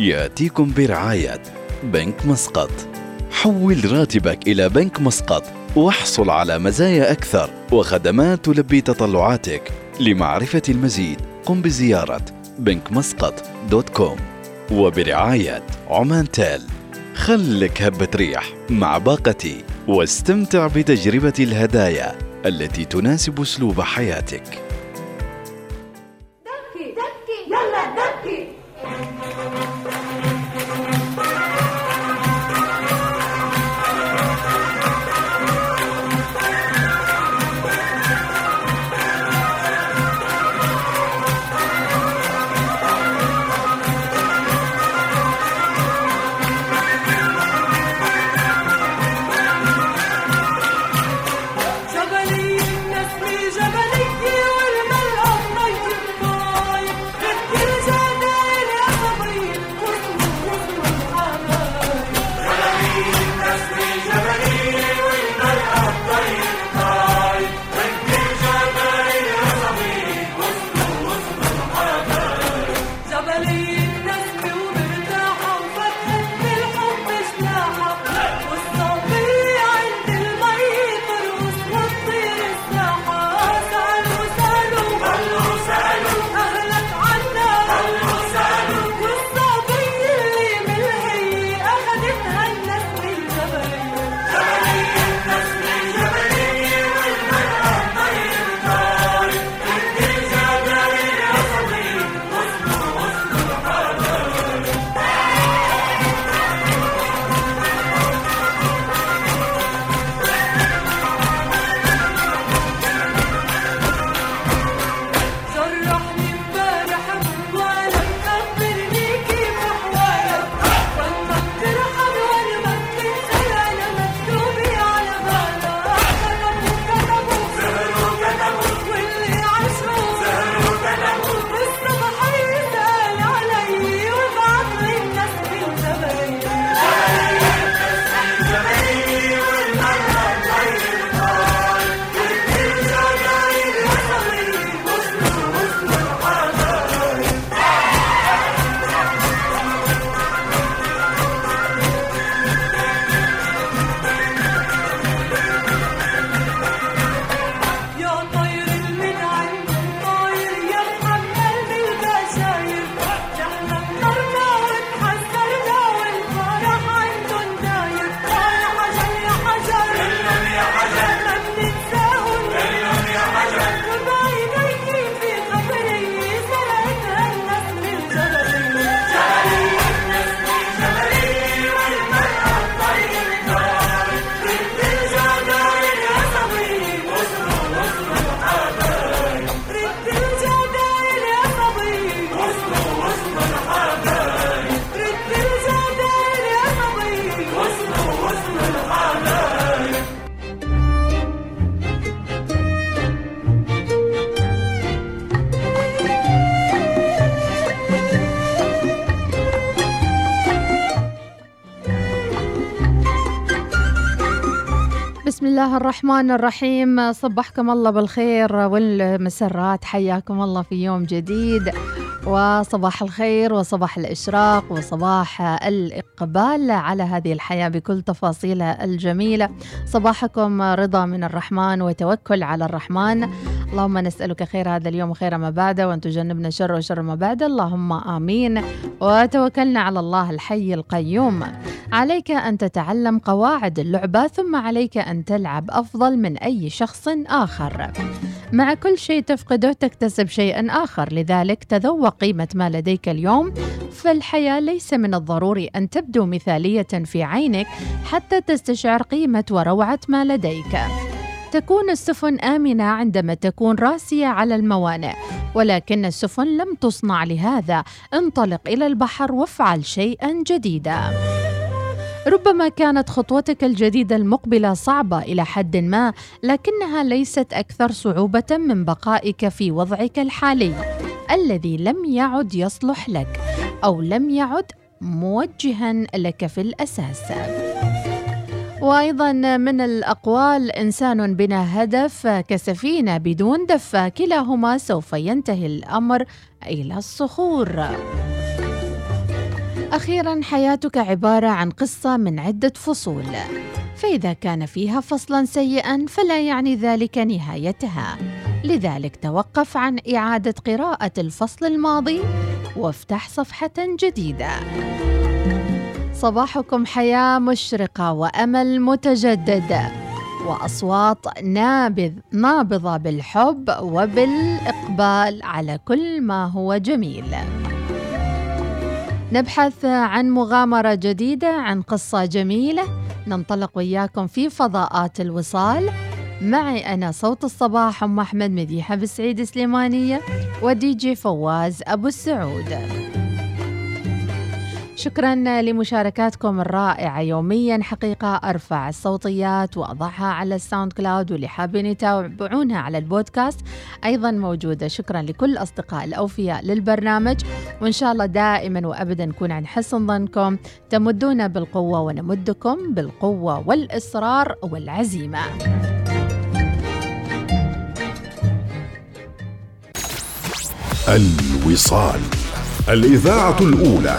يأتيكم برعاية بنك مسقط. حول راتبك إلى بنك مسقط واحصل على مزايا أكثر وخدمات تلبي تطلعاتك. لمعرفة المزيد قم بزيارة بنك مسقط دوت كوم. وبرعاية عمان تيل. خلك هبة ريح مع باقتي واستمتع بتجربة الهدايا التي تناسب أسلوب حياتك. الله الرحمن الرحيم. صبحكم الله بالخير والمسرات. حياكم الله في يوم جديد. وصباح الخير وصباح الإشراق وصباح الإقبال على هذه الحياة بكل تفاصيلها الجميلة. صباحكم رضا من الرحمن وتوكل على الرحمن. اللهم نسألك خير هذا اليوم وخير ما بعده وأن تجنبنا شر وشر ما بعده. اللهم آمين. وتوكلنا على الله الحي القيوم. عليك أن تتعلم قواعد اللعبة ثم عليك أن تلعب أفضل من أي شخص آخر. مع كل شيء تفقده تكتسب شيئا آخر. لذلك تذوق قيمة ما لديك اليوم. فالحياة ليس من الضروري أن تبدو مثالية في عينك حتى تستشعر قيمة وروعة ما لديك. تكون السفن آمنة عندما تكون راسية على الموانئ ولكن السفن لم تصنع لهذا. انطلق إلى البحر وافعل شيئا جديدا. ربما كانت خطوتك الجديدة المقبلة صعبة إلى حد ما لكنها ليست أكثر صعوبة من بقائك في وضعك الحالي. الذي لم يعد يصلح لك أو لم يعد موجها لك في الأساس. وأيضا من الأقوال إنسان بنا هدف كسفينه بدون دفه كلاهما سوف ينتهي الأمر إلى الصخور. أخيرا حياتك عبارة عن قصة من عدة فصول. فإذا كان فيها فصلا سيئا فلا يعني ذلك نهايتها. لذلك توقف عن إعادة قراءة الفصل الماضي وافتح صفحة جديدة. صباحكم حياة مشرقة وأمل متجدد وأصوات نابذ نابضة بالحب وبالإقبال على كل ما هو جميل. نبحث عن مغامرة جديدة عن قصة جميلة. ننطلق وياكم في فضاءات الوصال. معي أنا صوت الصباح أم أحمد مديحة بالسعيد سليمانية ودي جي فواز أبو السعود. شكرا لمشاركاتكم الرائعة يوميا. حقيقة أرفع الصوتيات وأضعها على ال SoundCloud واللي حابين يتابعونها على البودكاست أيضا موجودة. شكرا لكل أصدقاء الأوفياء للبرنامج وإن شاء الله دائما وأبدا نكون عن حسن ظنكم. تمدونا بالقوة ونمدكم بالقوة والإصرار والعزيمة. الوصال الإذاعة الأولى.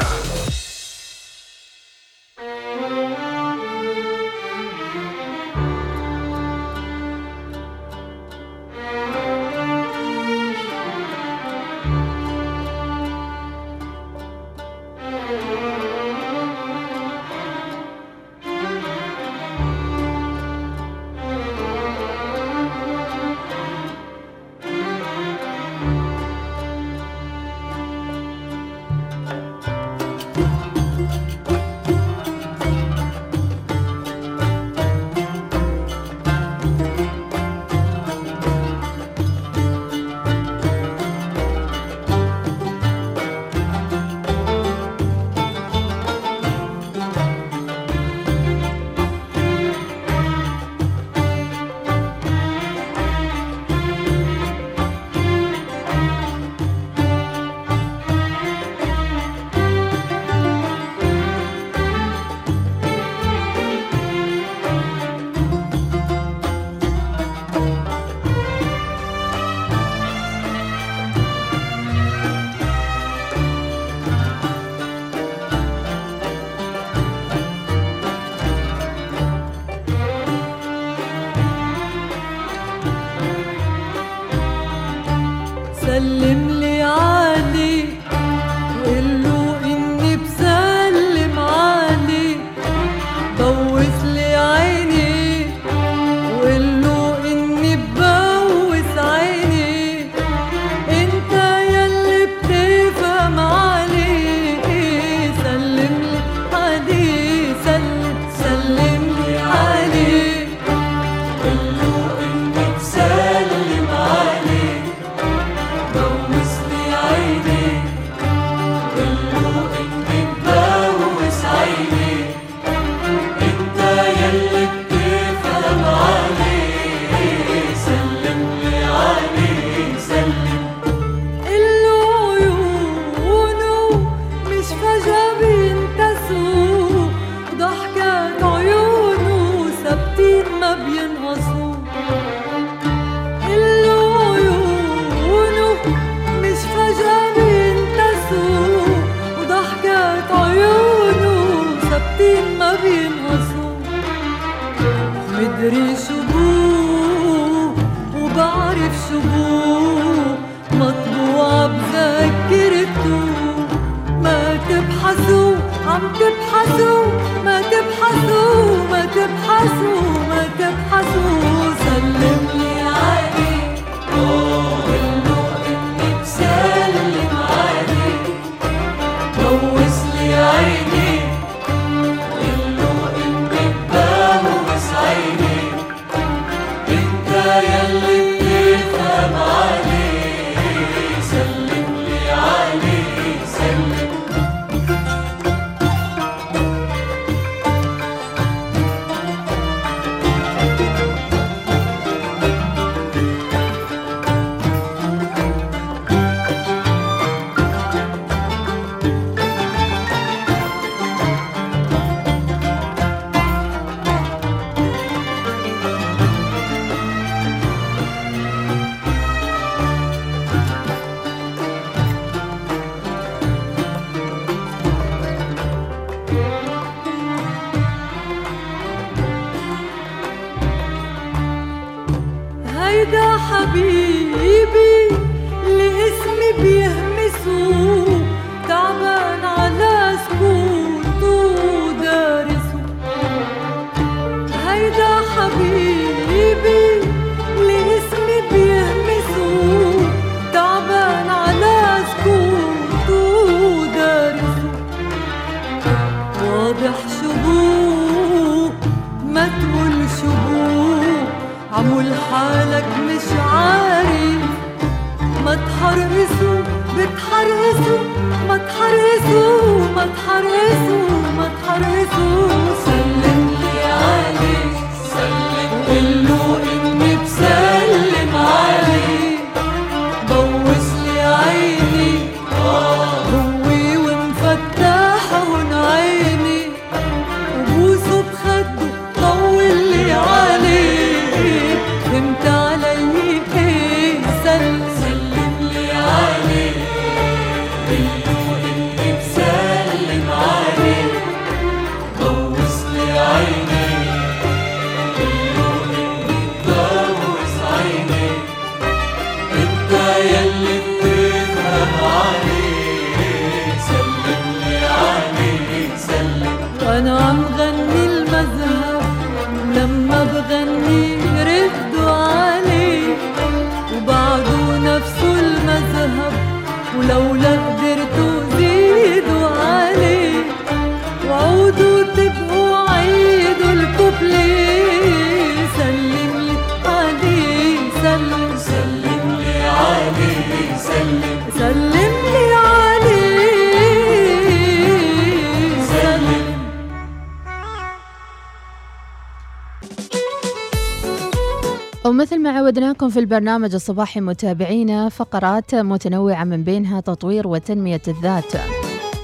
في البرنامج الصباحي متابعينا فقرات متنوعة من بينها تطوير وتنمية الذات.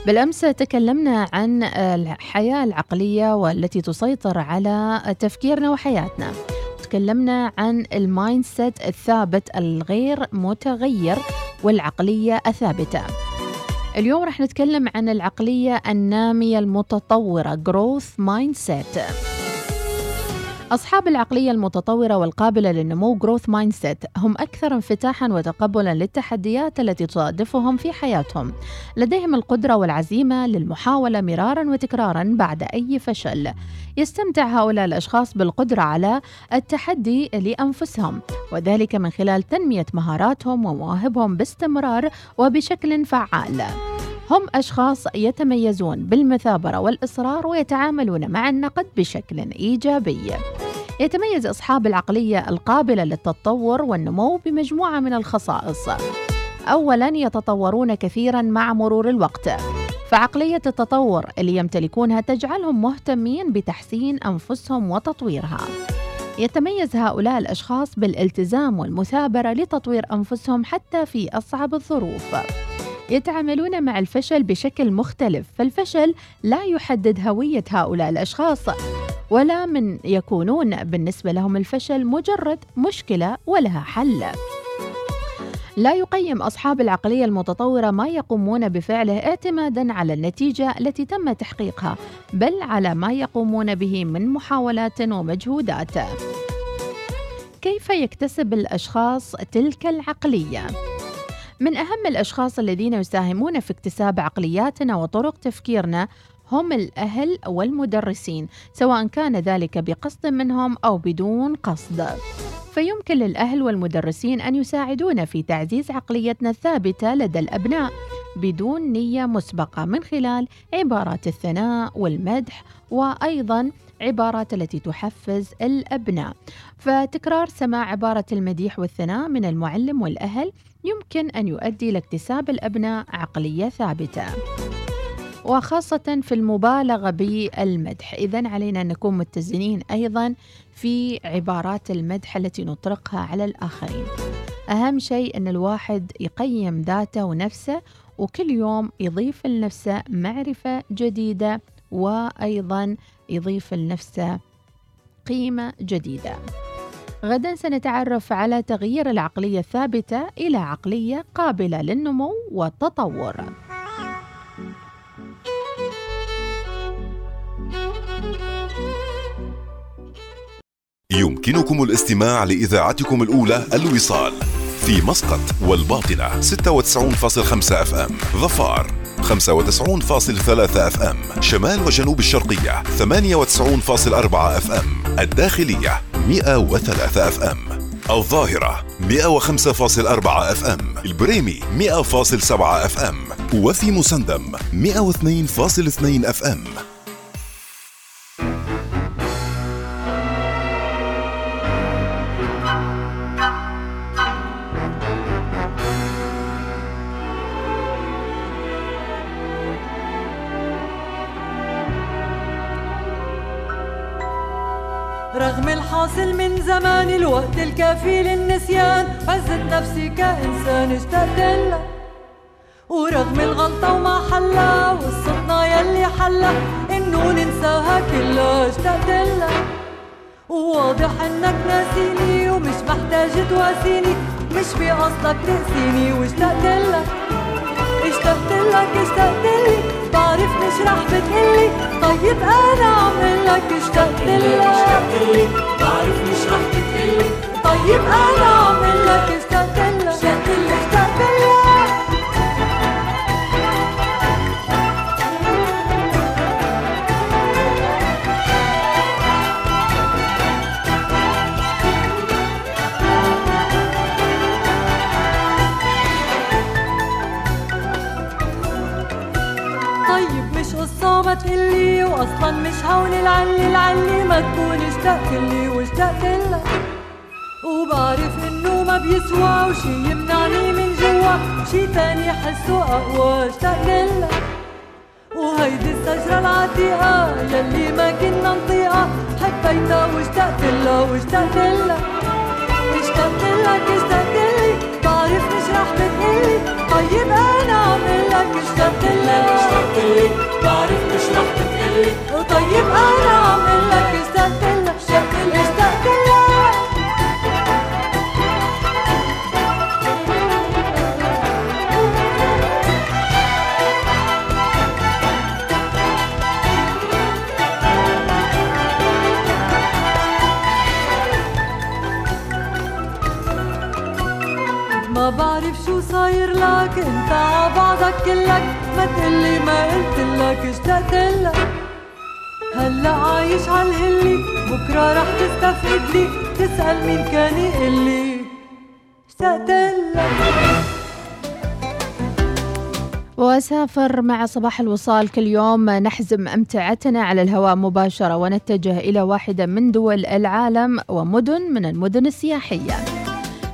بالأمس تكلمنا عن الحياة العقلية والتي تسيطر على تفكيرنا وحياتنا. تكلمنا عن ال mindset الثابت الغير متغير والعقلية الثابتة. اليوم راح نتكلم عن العقلية النامية المتطورة growth mindset. أصحاب العقلية المتطورة والقابلة للنمو growth mindset هم أكثر انفتاحا وتقبلا للتحديات التي تصادفهم في حياتهم. لديهم القدرة والعزيمة للمحاولة مرارا وتكرارا بعد أي فشل. يستمتع هؤلاء الأشخاص بالقدرة على التحدي لأنفسهم وذلك من خلال تنمية مهاراتهم ومواهبهم باستمرار وبشكل فعال. هم أشخاص يتميزون بالمثابرة والإصرار ويتعاملون مع النقد بشكل إيجابي. يتميز أصحاب العقلية القابلة للتطور والنمو بمجموعة من الخصائص. أولاً يتطورون كثيراً مع مرور الوقت. فعقلية التطور اللي يمتلكونها تجعلهم مهتمين بتحسين أنفسهم وتطويرها. يتميز هؤلاء الأشخاص بالالتزام والمثابرة لتطوير أنفسهم حتى في أصعب الظروف. يتعاملون مع الفشل بشكل مختلف فالفشل لا يحدد هوية هؤلاء الأشخاص ولا من يكونون بالنسبة لهم الفشل مجرد مشكلة ولها حل لا يقيم أصحاب العقلية المتطورة ما يقومون بفعله اعتمادا على النتيجة التي تم تحقيقها بل على ما يقومون به من محاولات ومجهودات كيف يكتسب الأشخاص تلك العقلية؟ من أهم الأشخاص الذين يساهمون في اكتساب عقلياتنا وطرق تفكيرنا هم الأهل والمدرسين سواء كان ذلك بقصد منهم أو بدون قصد. فيمكن للأهل والمدرسين أن يساعدونا في تعزيز عقليتنا الثابتة لدى الأبناء بدون نية مسبقة من خلال عبارات الثناء والمدح وأيضا عبارات التي تحفز الأبناء. فتكرار سماع عبارة المديح والثناء من المعلم والأهل يمكن أن يؤدي لاكتساب الأبناء عقلية ثابتة. وخاصة في المبالغة بالمدح. إذا علينا أن نكون متزنين أيضا في عبارات المدح التي نطلقها على الآخرين. أهم شيء أن الواحد يقيم ذاته ونفسه وكل يوم يضيف لنفسه معرفة جديدة وأيضا يضيف لنفسه قيمة جديدة. غدا سنتعرف على تغيير العقلية الثابتة إلى عقلية قابلة للنمو والتطور. يمكنكم الاستماع لإذاعتكم الأولى الوصال في مسقط والباطنة 96.5 أف أم ظفار 95.3 FM شمال وجنوب الشرقية 98.4 FM الداخلية 103 FM الظاهرة 105.4 FM البريمي 100.7 FM وفي مسندم 102.2 FM الكافي للنسيان عزت نفسي كإنسان اشتقت لك ورغم الغلطة وما حلا وقصتنا يلي حلا إنه ننساها كلها اشتقت لك وواضح إنك ناسيني ومش محتاج تواسيني مش بقصدك تقسيني واشتقت لك اشتقت لك اشتقت لي بعرف مش رح بتقلي طيب أنا عامل لك اشتقت لك. بعرف مش رح بتقلي طيب أنا اعمل لك استرتيلا شكل استرتيلا طيب مش قصة ما تقلي واصلا مش هون العلي العلي ما تكون اشتقت لي واشتقت لك وبعرف إنه ما بيسوى وشي يمنعني من جوا. شي تاني حسه أقوى لك وهيدي الشجرة العتيقة يلي ما كنا نطيقها حبيتها واشتقت لها واشتقت لها اشتقت لك اشتقت لي. بعرف مش رح بتقلي. طيب أنا عم لك اشتقت لك اشتقت لي. بعرف مش رح بتقلي. طيب أنا عم لك اشتقت لك كلك ما تقلي ما اشتقت لك. هلا عايش عالهلي بكرة رح تستفقد لي. تسأل مين كان يقلي اشتقت لك. وسافر مع صباح الوصال كل يوم. نحزم أمتعتنا على الهواء مباشرة ونتجه إلى واحدة من دول العالم ومدن من المدن السياحية.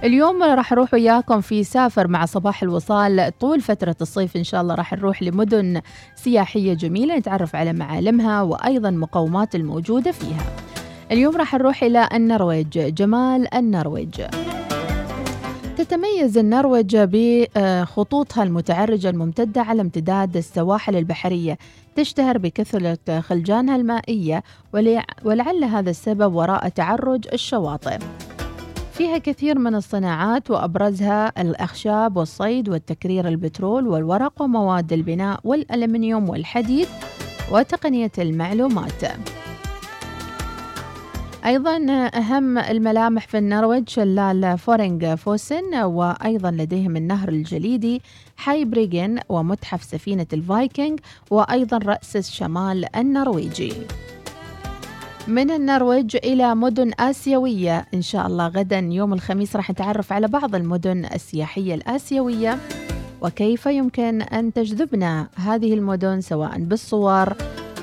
اليوم راح نروح وياكم في سافر مع صباح الوصال طول فترة الصيف. إن شاء الله راح نروح لمدن سياحية جميلة نتعرف على معالمها وأيضا مقومات الموجودة فيها. اليوم راح نروح إلى النرويج جمال النرويج. تتميز النرويج بخطوطها المتعرجة الممتدة على امتداد السواحل البحرية. تشتهر بكثرة خلجانها المائية ولع- ولعل هذا السبب وراء تعرج الشواطئ. فيها كثير من الصناعات وأبرزها الأخشاب والصيد والتكرير البترول والورق ومواد البناء والألمنيوم والحديد وتقنية المعلومات. أيضا أهم الملامح في النرويج شلال فورينغ فوسن وأيضا لديهم النهر الجليدي حي بريغن ومتحف سفينة الفايكنج وأيضا رأس الشمال النرويجي. من النرويج إلى مدن آسيوية. إن شاء الله غدا يوم الخميس راح نتعرف على بعض المدن السياحية الآسيوية وكيف يمكن أن تجذبنا هذه المدن سواء بالصور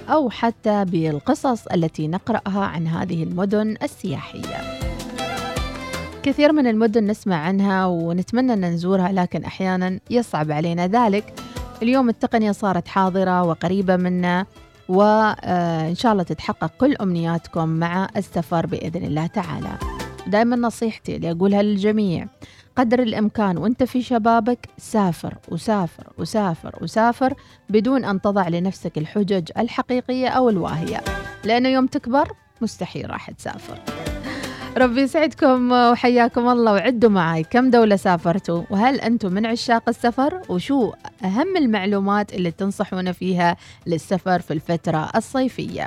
أو حتى بالقصص التي نقرأها عن هذه المدن السياحية. كثير من المدن نسمع عنها ونتمنى أن نزورها لكن أحيانا يصعب علينا ذلك. اليوم التقنية صارت حاضرة وقريبة منا. وإن شاء الله تتحقق كل أمنياتكم مع السفر بإذن الله تعالى. دائما نصيحتي اللي أقولها للجميع قدر الإمكان وأنت في شبابك سافر وسافر وسافر وسافر بدون أن تضع لنفسك الحجج الحقيقية أو الواهية لأنه يوم تكبر مستحيل راح تسافر. ربي يسعدكم وحياكم الله وعدوا معي كم دولة سافرتوا؟ وهل أنتم من عشاق السفر؟ وشو أهم المعلومات اللي تنصحون فيها للسفر في الفترة الصيفية؟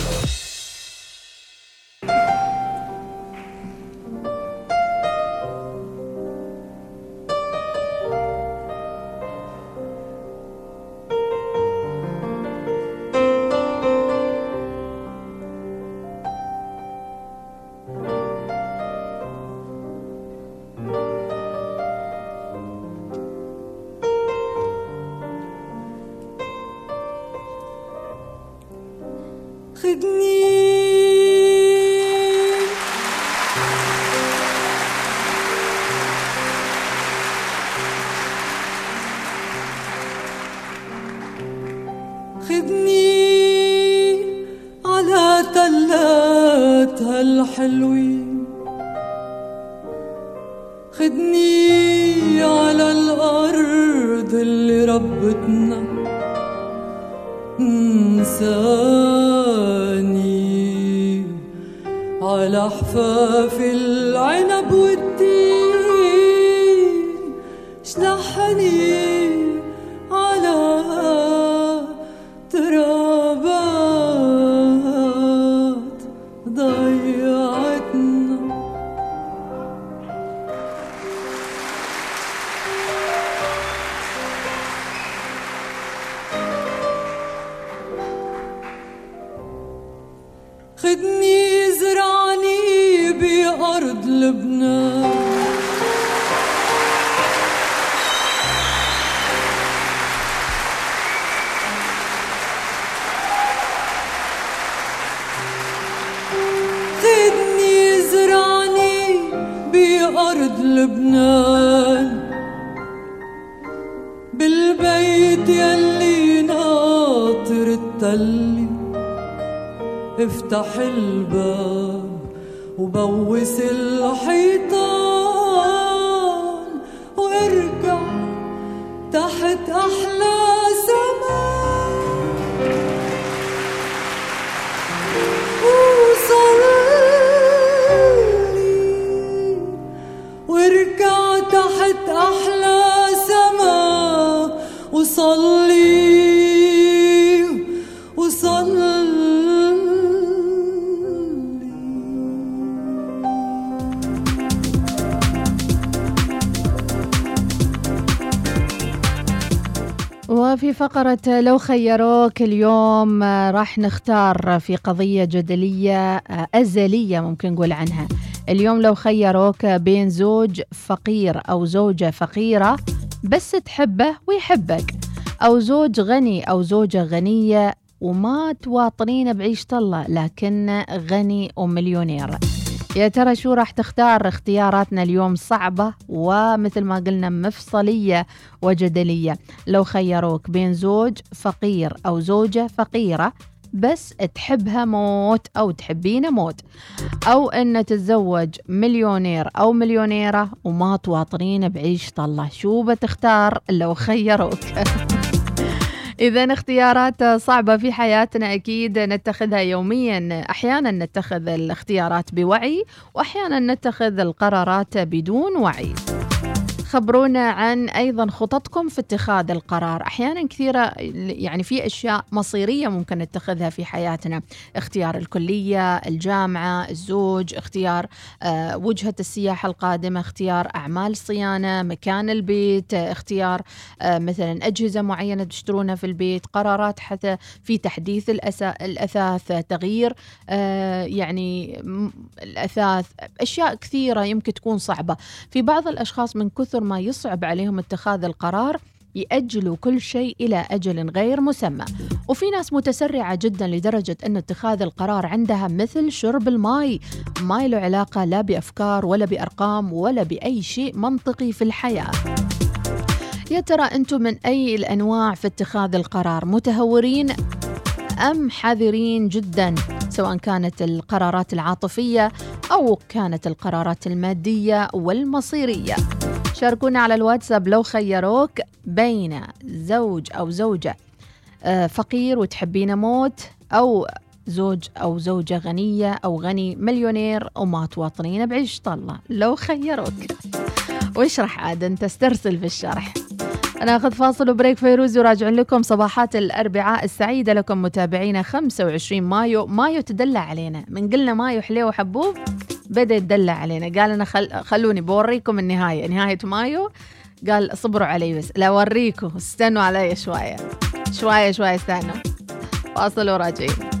بأرض لبنان. بالبيت يلي ناطر التلي افتح الباب وبوس الحيطان وارجع تحت أحلى فقرة لو خيروك اليوم آه، راح نختار في قضية جدلية آه، أزلية ممكن نقول عنها. اليوم لو خيروك بين زوج فقير أو زوجة فقيرة بس تحبه ويحبك. أو زوج غني أو زوجة غنية وما تواطنين بعيشة الله لكن غني ومليونير. يا ترى شو راح تختار اختياراتنا اليوم؟ صعبة ومثل ما قلنا مفصلية وجدلية. لو خيروك بين زوج فقير أو زوجة فقيرة بس تحبها موت أو تحبينه موت. أو أن تتزوج مليونير أو مليونيرة وما تواطنين بعيشة الله. شو بتختار لو خيروك؟ إذا اختيارات صعبة في حياتنا أكيد نتخذها يوميا. أحيانا نتخذ الاختيارات بوعي وأحيانا نتخذ القرارات بدون وعي. خبرونا عن أيضا خططكم في اتخاذ القرار. أحيانا كثيرة يعني في أشياء مصيرية ممكن نتخذها في حياتنا. اختيار الكلية الجامعة الزوج اختيار آه، وجهة السياحة القادمة اختيار أعمال صيانة مكان البيت اختيار آه، مثلا أجهزة معينة تشترونها في البيت قرارات حتى في تحديث الأثاث تغيير آه، يعني الأثاث أشياء كثيرة يمكن تكون صعبة. في بعض الأشخاص من كثر ما يصعب عليهم اتخاذ القرار يأجلوا كل شيء إلى أجل غير مسمى. وفي ناس متسرعة جدا لدرجة أن اتخاذ القرار عندها مثل شرب الماء ما له علاقة لا بأفكار ولا بأرقام ولا بأي شيء منطقي في الحياة. يا ترى أنتم من أي الأنواع في اتخاذ القرار؟ متهورين أم حذرين جدا؟ سواء كانت القرارات العاطفية أو كانت القرارات المادية والمصيرية. شاركونا على الواتساب لو خيروك بين زوج أو زوجة آه، فقير وتحبين موت أو زوج أو زوجة غنية أو غني مليونير وما تواطنين بعيشة الله لو خيروك. واشرح عاد أنت؟ استرسل في الشرح. ناخذ فاصل وبريك فيروز وراجعين لكم صباحات الأربعاء السعيدة لكم متابعينا 25 مايو. مايو تدلع علينا. من قلنا مايو حليو وحبوب. بدأ يتدلع علينا. قال أنا خل... خلوني بوريكم النهاية. نهاية مايو. قال صبروا علي بس. لا أوريكم استنوا علي شوية. شوية شوية استنوا. فاصل وراجعين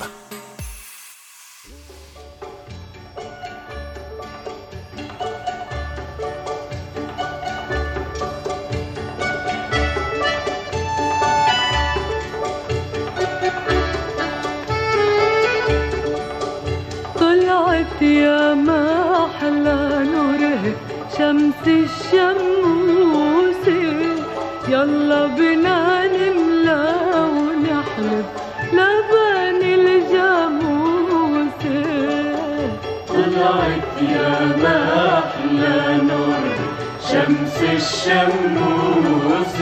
المحنى نور شمس الشموس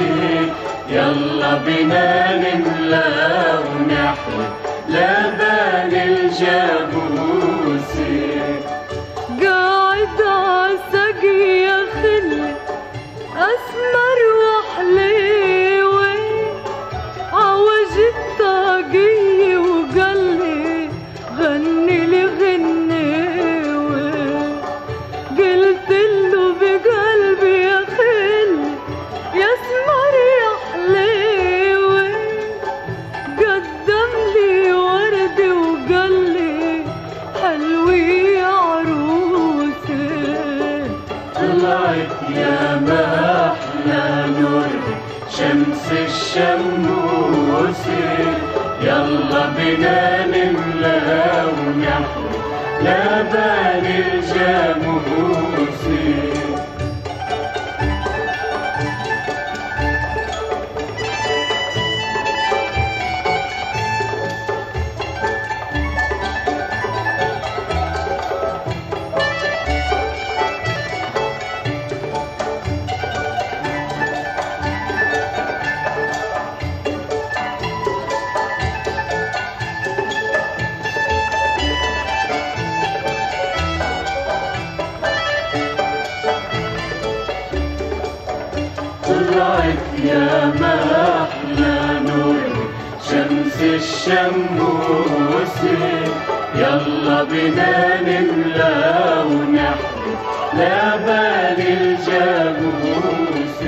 يلا بنا نملى ونحلى لبان الجبل لا بال الجاموس.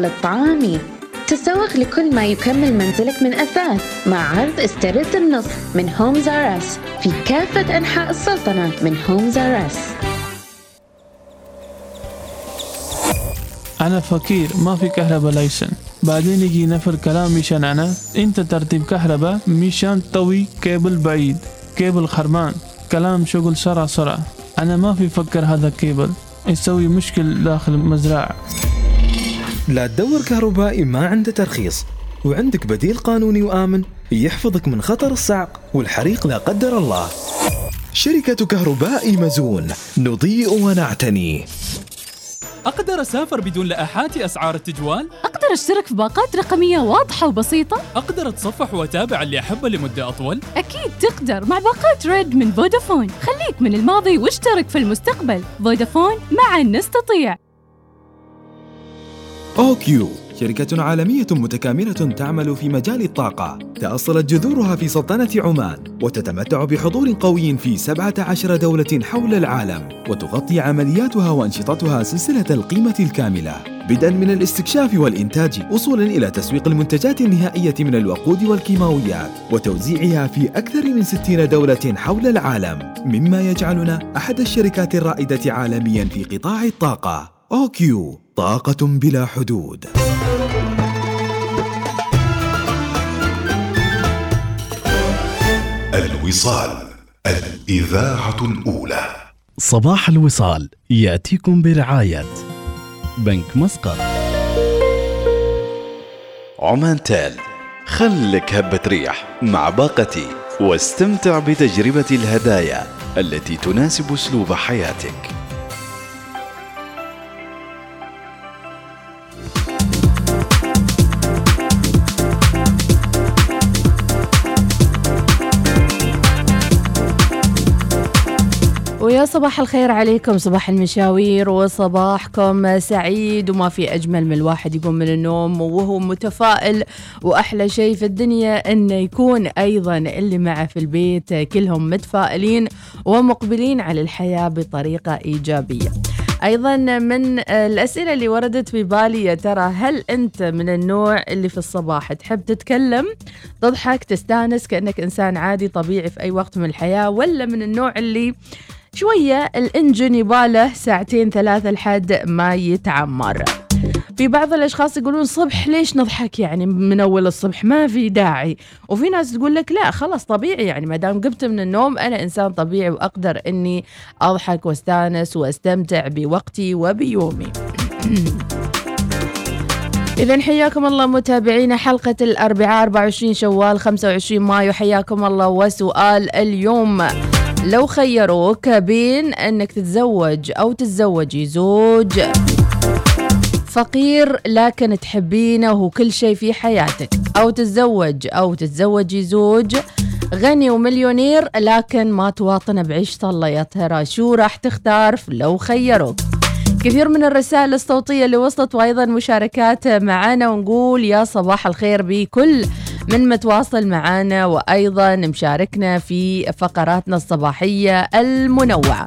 لطاولة طعامي تسوق لكل ما يكمل منزلك من أثاث مع عرض استرد النص من هومز ار اس في كافة أنحاء السلطنة من هومز ار اس أنا فقير ما في كهرباء لايسن بعدين يجي نفر كلام مشان أنا. أنت ترتيب كهرباء مشان طوي كيبل بعيد. كيبل خرمان كلام شغل سرعة سرعة أنا ما في فكر هذا كيبل. يسوي مشكل داخل المزرعة لا تدور كهربائي ما عنده ترخيص وعندك بديل قانوني وآمن يحفظك من خطر الصعق والحريق لا قدر الله شركة كهرباء مزون نضيء ونعتني أقدر أسافر بدون لائحات أسعار التجوال؟ أقدر أشترك في باقات رقمية واضحة وبسيطة؟ أقدر أتصفح وأتابع اللي أحبه لمدة أطول؟ أكيد تقدر مع باقات ريد من فودافون خليك من الماضي واشترك في المستقبل فودافون معا نستطيع OQ شركة عالمية متكاملة تعمل في مجال الطاقة. تأصلت جذورها في سلطنة عمان وتتمتع بحضور قوي في 17 دولة حول العالم وتغطي عملياتها وأنشطتها سلسلة القيمة الكاملة. بدءا من الاستكشاف والإنتاج وصولا إلى تسويق المنتجات النهائية من الوقود والكيماويات وتوزيعها في أكثر من 60 دولة حول العالم. مما يجعلنا أحد الشركات الرائدة عالميا في قطاع الطاقة. OQ طاقة بلا حدود. الوصال الإذاعة الأولى. صباح الوصال يأتيكم برعاية بنك مسقط. عمان تال خلك هبة ريح مع باقتي واستمتع بتجربة الهدايا التي تناسب أسلوب حياتك. ويا صباح الخير عليكم صباح المشاوير وصباحكم سعيد وما في أجمل من الواحد يقوم من النوم وهو متفائل. وأحلى شيء في الدنيا أنه يكون أيضا اللي معه في البيت كلهم متفائلين ومقبلين على الحياة بطريقة إيجابية. أيضا من الأسئلة اللي وردت في بالي يا ترى هل أنت من النوع اللي في الصباح تحب تتكلم تضحك تستانس كأنك إنسان عادي طبيعي في أي وقت من الحياة ولا من النوع اللي شوية الإنجن يباله ساعتين ثلاثة لحد ما يتعمر. في بعض الأشخاص يقولون صبح ليش نضحك؟ يعني من أول الصبح ما في داعي. وفي ناس تقول لك لا خلاص طبيعي. يعني ما دام قمت من النوم أنا إنسان طبيعي وأقدر إني أضحك واستأنس واستمتع بوقتي وبيومي. إذا حياكم الله متابعينا حلقة الأربعاء 24 شوال 25 مايو. حياكم الله وسؤال اليوم. لو خيروك بين أنك تتزوج أو تتزوجي زوج فقير لكن تحبينه وكل شيء في حياتك. أو تتزوج أو تتزوجي زوج غني ومليونير لكن ما تواطن بعيشته الله يا ترى شو راح تختار لو خيروك؟ كثير من الرسائل الصوتية اللي وصلت وأيضا مشاركات معنا ونقول يا صباح الخير بكل من متواصل معنا وأيضا مشاركنا في فقراتنا الصباحية المنوعة.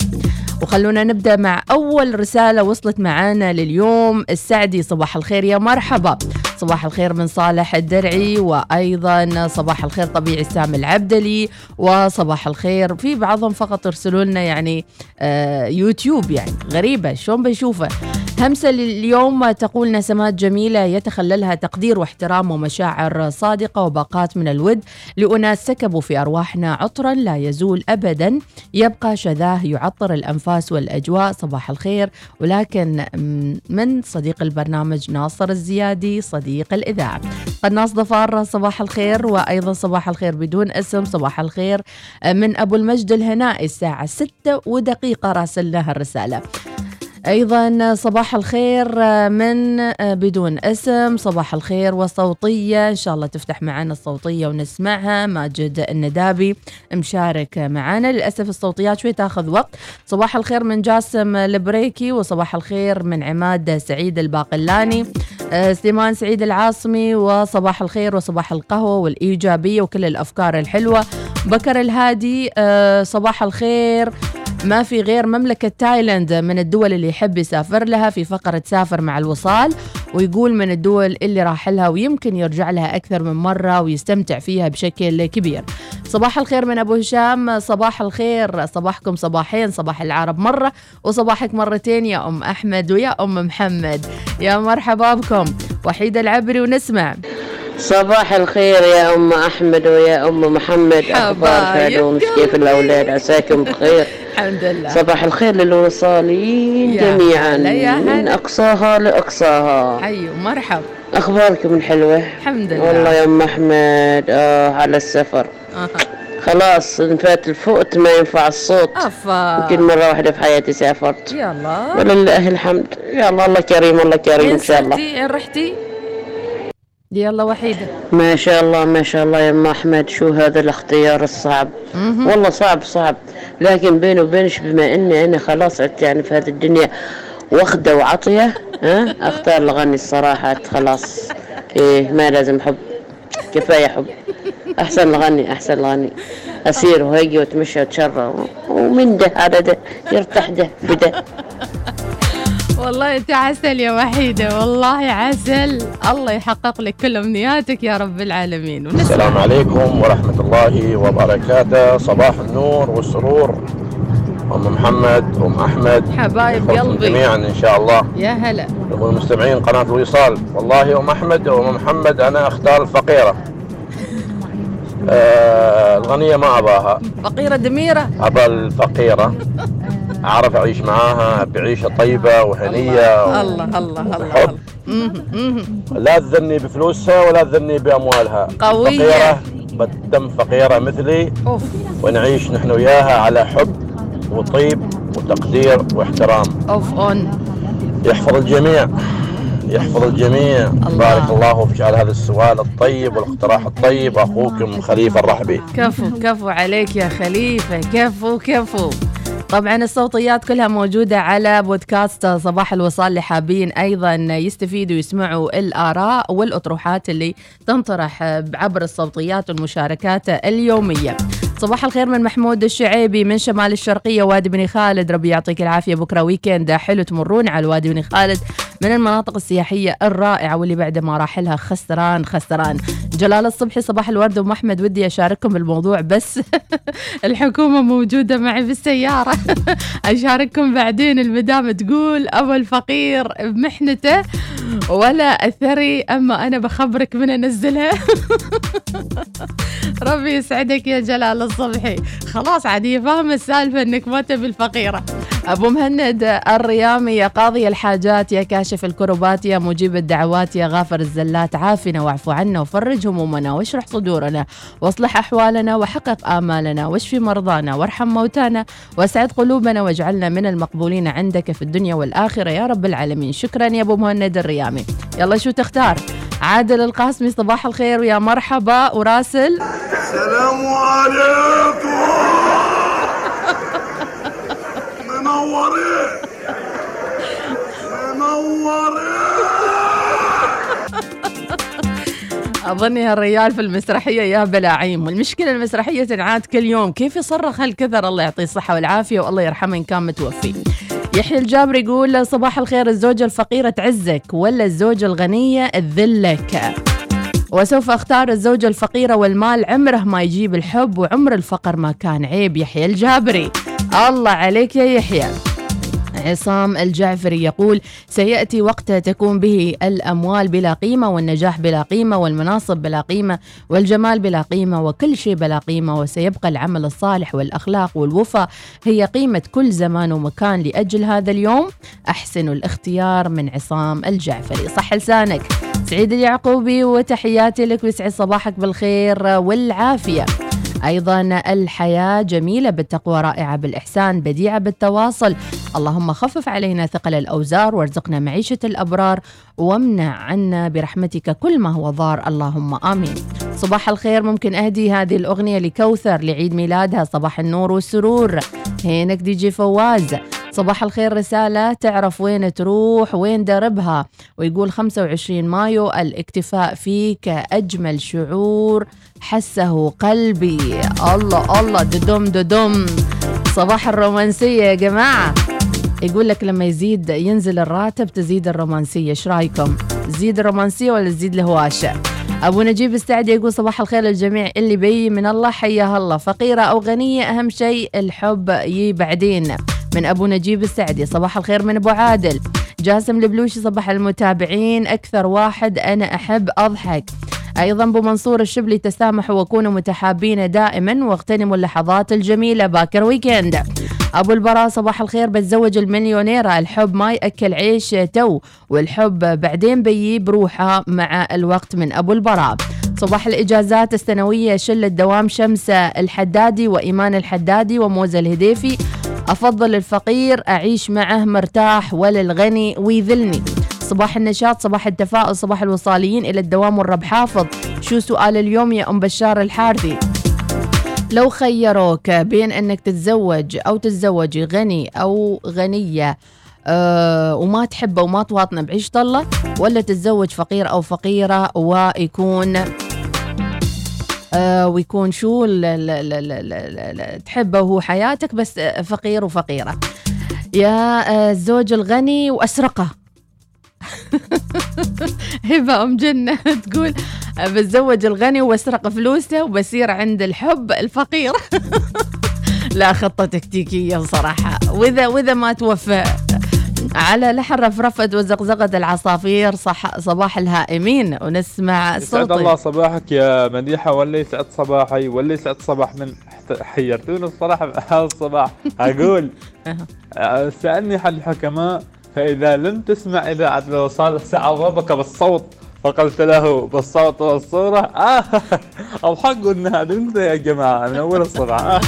وخلونا نبدأ مع أول رسالة وصلت معانا لليوم. السعدي صباح الخير يا مرحبا. صباح الخير من صالح الدرعي وأيضا صباح الخير طبيعي سام العبدلي وصباح الخير في بعضهم فقط يرسلوا لنا يعني آه يوتيوب يعني غريبة شلون بنشوفه؟ همسة اليوم تقول نسمات جميلة يتخللها تقدير واحترام ومشاعر صادقة وباقات من الود لأناس سكبوا في أرواحنا عطرا لا يزول أبدا. يبقى شذاه يعطر الأنفاس والأجواء. صباح الخير. ولكن من صديق البرنامج ناصر الزيادي صديق الإذاعة. قناص ضفار صباح الخير وأيضا صباح الخير بدون اسم. صباح الخير من أبو المجد الهنائي. الساعة 6 ودقيقة. راسلنا الرسالة. أيضا صباح الخير من بدون اسم. صباح الخير وصوتية. إن شاء الله تفتح معنا الصوتية ونسمعها. ماجد الندابي مشارك معنا للأسف الصوتيات شوي تاخذ وقت. صباح الخير من جاسم البريكي وصباح الخير من عماد سعيد الباقلاني سليمان سعيد العاصمي وصباح الخير وصباح القهوة والإيجابية وكل الأفكار الحلوة. بكر الهادي صباح الخير. ما في غير مملكة تايلاند من الدول اللي يحب يسافر لها في فقرة سافر مع الوصال ويقول من الدول اللي راح لها ويمكن يرجع لها أكثر من مرة ويستمتع فيها بشكل كبير. صباح الخير من أبو هشام صباح الخير صباحكم صباحين صباح العرب مرة وصباحك مرتين يا أم أحمد ويا أم محمد. يا مرحبا بكم. وحيد العبري ونسمع. صباح الخير يا أم أحمد ويا أم محمد. أخبار فالومش كيف الأولاد عساكم بخير. الحمد لله. صباح الخير للوصالين جميعا من أقصاها لأقصاها. حي ومرحب أخباركم الحلوة؟ الحمد لله. والله يا أم أحمد آه على السفر. آه. خلاص انفات الفوت ما ينفع الصوت. أفا. يمكن مرة واحدة في حياتي سافرت. يلا ولله الحمد. يا الله كريم الله كريم إن شاء الله. رحتي؟ يلا وحيدة ما شاء الله ما شاء الله يا أم أحمد. شو هذا الاختيار الصعب؟ مهم. والله صعب صعب. لكن بيني وبينش بما إني أنا خلاص عدت يعني في هذه الدنيا واخدة وعطية ها أختار الغني الصراحة. خلاص. إيه ما لازم حب. كفاية حب. أحسن الغني أحسن الغني. أسير وهيجي وأتمشى وأتشرى ومن ده على ده يرتاح ده بده. والله انت عسل يا وحيدة والله عسل. الله يحقق لك كل أمنياتك يا رب العالمين. ونسمع. السلام عليكم ورحمة الله وبركاته. صباح النور والسرور. أم محمد أم أحمد. حبايب قلبي. جميعا إن شاء الله. يا هلا. والمستمعين قناة الوصال والله أم أحمد وأم محمد أنا أختار الفقيرة. آه الغنية ما أباها. فقيرة دميرة. أبا الفقيرة. أعرف أعيش معاها بعيشة طيبة وهنية الله الله الله مهم. لا تذني بفلوسها ولا تذني بأموالها. قوية. فقيرة بالدم فقيرة مثلي. أوف. ونعيش نحن وياها على حب وطيب وتقدير واحترام. أوف أون. يحفظ الجميع. يحفظ الجميع. بارك الله في جعل هذا السؤال الطيب والاقتراح الطيب. أخوكم خليفة الرحبي. كفو كفو عليك يا خليفة. كفو كفو. طبعا الصوتيات كلها موجودة على بودكاست صباح الوصال اللي حابين أيضا يستفيدوا ويسمعوا الآراء والأطروحات اللي تنطرح عبر الصوتيات والمشاركات اليومية. صباح الخير من محمود الشعيبي من شمال الشرقية وادي بني خالد. ربي يعطيك العافية. بكرة ويكند حلو تمرون على وادي بني خالد من المناطق السياحية الرائعة واللي بعد ما راح لها خسران خسران. جلال الصبحي صباح الورد. أم أحمد ودي أشارككم بالموضوع بس الحكومة موجودة معي بالسيارة. أشارككم بعدين المدام تقول أبو الفقير بمحنته ولا الثري أما أنا بخبرك من أنزلها. ربي يسعدك يا جلال الصبحي خلاص عاد هي فاهمة السالفة أنك ما تبي الفقيرة. أبو مهند الريامي يا قاضي الحاجات يا كاشف الكربات يا مجيب الدعوات يا غافر الزلات عافنا واعف عنا وفرج همومنا واشرح صدورنا واصلح أحوالنا وحقق آمالنا واشفي مرضانا وارحم موتانا واسعد قلوبنا واجعلنا من المقبولين عندك في الدنيا والآخرة. يا رب العالمين. شكرا يا أبو مهند الريامي. يلا شو تختار؟ عادل القاسمي صباح الخير ويا مرحبا وراسل. السلام عليكم. منورين أظني هالريال في المسرحية يا بلاعيم. والمشكلة المسرحية تنعاد كل يوم. كيف يصرخ هالكثر؟ الله يعطيه الصحة والعافية والله يرحمه إن كان متوفي. يحيى الجابر يقول صباح الخير الزوجة الفقيرة تعزك ولا الزوجة الغنية تذلك؟ وسوف أختار الزوجة الفقيرة والمال. عمره ما يجيب الحب وعمر الفقر ما كان عيب. يحيى الجابري. الله عليك يا يحيى. عصام الجعفري يقول سيأتي وقت تكون به الأموال بلا قيمة والنجاح بلا قيمة والمناصب بلا قيمة والجمال بلا قيمة وكل شيء بلا قيمة وسيبقى العمل الصالح والأخلاق والوفاء هي قيمة كل زمان ومكان لأجل هذا اليوم. أحسن الاختيار من عصام الجعفري. صح لسانك. سعيد اليعقوبي وتحياتي لك ويسعد صباحك بالخير والعافية. أيضا الحياة جميلة بالتقوى رائعة بالإحسان بديعة بالتواصل. اللهم خفف علينا ثقل الأوزار وارزقنا معيشة الأبرار وامنع عنا برحمتك كل ما هو ضار. اللهم آمين. صباح الخير. ممكن أهدي هذه الأغنية لكوثر لعيد ميلادها صباح النور والسرور. هينك دي جي فواز. صباح الخير رسالة تعرف وين تروح وين دربها؟ ويقول 25 مايو الاكتفاء فيك أجمل شعور حسه قلبي. الله الله ددم ددم صباح الرومانسية يا جماعة. يقول لك لما يزيد ينزل الراتب تزيد الرومانسية إيش رأيكم؟ تزيد الرومانسية ولا تزيد الهواشة؟ أبو نجيب السعدي يقول صباح الخير للجميع اللي بي من الله حياها الله. فقيرة أو غنية أهم شيء الحب. يي بعدين. من أبو نجيب السعدي. صباح الخير من أبو عادل. جاسم البلوشي صباح المتابعين. أكثر واحد أنا أحب أضحك. أيضا أبو منصور الشبلي تسامحوا وكونوا متحابين دائما واغتنموا اللحظات الجميلة. باكر weekend أبو البراء صباح الخير. بتزوج المليونيرة. الحب ما يأكل عيش تو والحب بعدين بيجيب روحه مع الوقت من أبو البراء. صباح الإجازات السنوية شلة دوام شمس الحدادي وإيمان الحدادي وموزة الهديفي. أفضل الفقير أعيش معه مرتاح ولا الغني ويذلني. صباح النشاط صباح التفاؤل صباح الوصاليين إلى الدوام والرب حافظ. شو سؤال اليوم يا أم بشار الحارثي لو خيروك بين أنك تتزوج أو تتزوجي غني أو غنية أه وما تحبه وما تواطنه بعيش طلة؟ ولا تتزوج فقير أو فقيرة ويكون ويكون شو تحبه هو حياتك بس فقير وفقيرة. يا آه الزوج الغني وأسرقه. هبة أم جنة تقول بتزوج الغني وأسرق فلوسه وبصير عند الحب الفقير. لا خطة تكتيكية بصراحة. وإذا وإذا ما توفى على لحن رفرفت وزقزقة العصافير صح صباح الهائمين. ونسمع يسعد صوتي الله صباحك يا مديحة ولا يسعد صباحي ولا يسعد صباح من حيرتوني الصراحة بهذا الصباح. أقول سألني حل الحكماء فإذا لم تسمع إذاعة الوصال سأضربك بالصوت. فقلت له بالصوت والصورة. آه الحق إن هذا أنت يا جماعة من أول الصبح آه،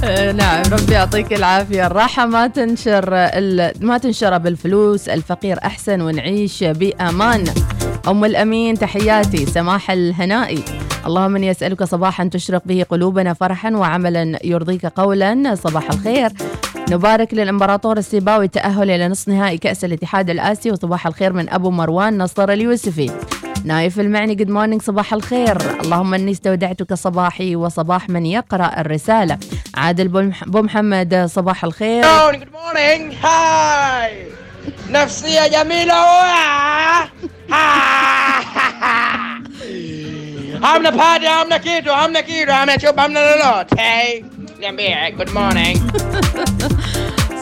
نعم ربي يعطيك العافية. الراحة ما تنشر. ما تنشر بالفلوس. الفقير أحسن ونعيش بأمان. أم الأمين تحياتي. سماح الهنائي. اللهم إني أسألك صباحا تشرق به قلوبنا فرحا وعملا يرضيك قولا. صباح الخير. نبارك للإمبراطور السيباوي التأهل إلى نصف نهائي كأس الاتحاد الاسيوي وصباح الخير من أبو مروان نصر اليوسفي. نايف المعني good morning صباح الخير. اللهم إني استودعتك صباحي وصباح من يقرأ الرسالة. عادل بو محمد صباح الخير. good morning hi نفسية جميلة. عمنا بادي عمنا كيتو عمنا كيتو عمنا شوب عمنا لولوت hi جميع good morning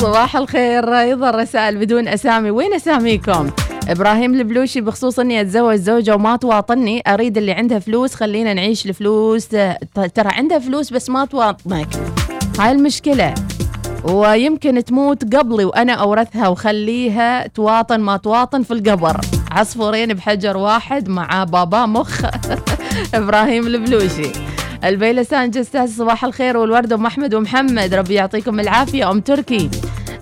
صباح الخير. أيضا رسائل بدون أسامي. وين أساميكم؟ إبراهيم البلوشي بخصوص إني أتزوج زوجة وما تواطني أريد اللي عندها فلوس خلينا نعيش الفلوس. ترى عندها فلوس بس ما تواطنك هاي المشكلة. ويمكن تموت قبلي وأنا أورثها وخليها تواطن ما تواطن في القبر. عصفورين بحجر واحد مع بابا مخ إبراهيم البلوشي. البيلسان جستاز صباح الخير والورد أم أحمد ومحمد ربي يعطيكم العافية. أم تركي.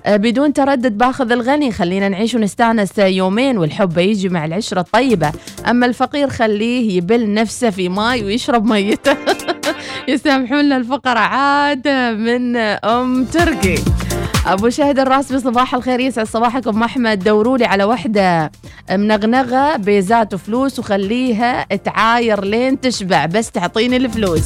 بدون تردد باخذ الغني. خلينا نعيش ونستانس يومين والحب يجي مع العشرة الطيبة. أما الفقير خليه يبل نفسه في ماي ويشرب ميته. يسامحونا الفقراء. عاد من أم تركي أبو شهد الراسبي صباح الخير. يسعد صباحكم. أحمد دوروا لي على وحدة منغنغة بيزات وفلوس وخليها تعاير لين تشبع. بس تعطيني الفلوس.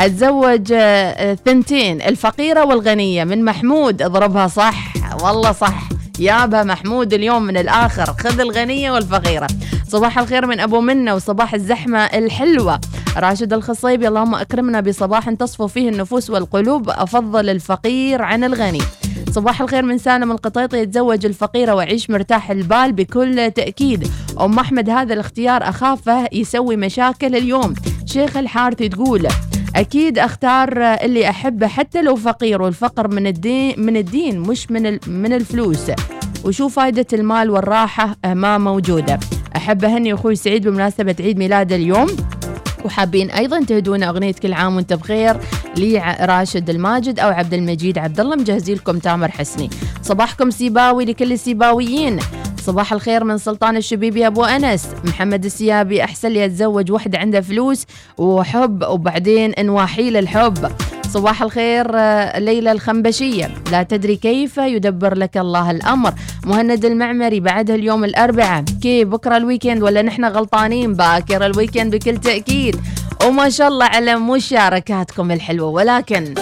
أتزوج آه، ثنتين الفقيرة والغنية. من محمود اضربها صح. والله صح. يابا محمود اليوم من الآخر. خذ الغنية والفقيرة. صباح الخير من أبو منة وصباح الزحمة الحلوة. راشد الخصيبي اللهم أكرمنا بصباح تصفو فيه النفوس والقلوب. أفضل الفقير عن الغني. صباح الخير من سالم القطيطي يتزوج الفقيرة ويعيش مرتاح البال بكل تأكيد. أم أحمد هذا الاختيار أخافه يسوي مشاكل اليوم. شيخ الحارثي تقول أكيد أختار اللي أحبه حتى لو فقير والفقر من الدين من الدين مش من من الفلوس. وشو فائدة المال والراحة ما موجودة؟ أحب أهني أخوي سعيد بمناسبة عيد ميلاده اليوم. وحابين أيضا تهدونا أغنية كل عام وأنت بخير لراشد الماجد أو عبد المجيد عبد الله مجهزين لكم تامر حسني. صباحكم سيباوي لكل السيباويين. صباح الخير من سلطان الشبيبي أبو أنس. محمد السيابي أحسن لي أتزوج وحده عندها فلوس وحب وبعدين نواحي الحب. صباح الخير آه، ليلى الخنبشية. لا تدري كيف يدبر لك الله الأمر. مهند المعمري بعدها اليوم الأربعاء. كيف بكرة ال weekend ولا نحن غلطانين؟ باكر ال weekend بكل تأكيد. وما شاء الله على مشاركاتكم الحلوة. ولكن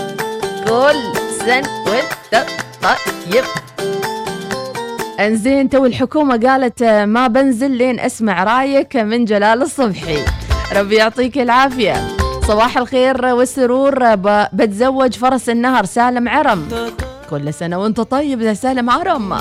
كل سنة وأنت طيب. انزين تو الحكومة قالت آه، ما بنزل لين أسمع رأيك من جلال الصبحي. ربي يعطيك العافية. صباح الخير والسرور. ب- بتزوج فرس النهر سالم عرم. كل سنة وأنت طيب يا سالم عرم.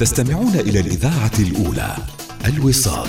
تستمعون إلى الإذاعة الأولى الوصال.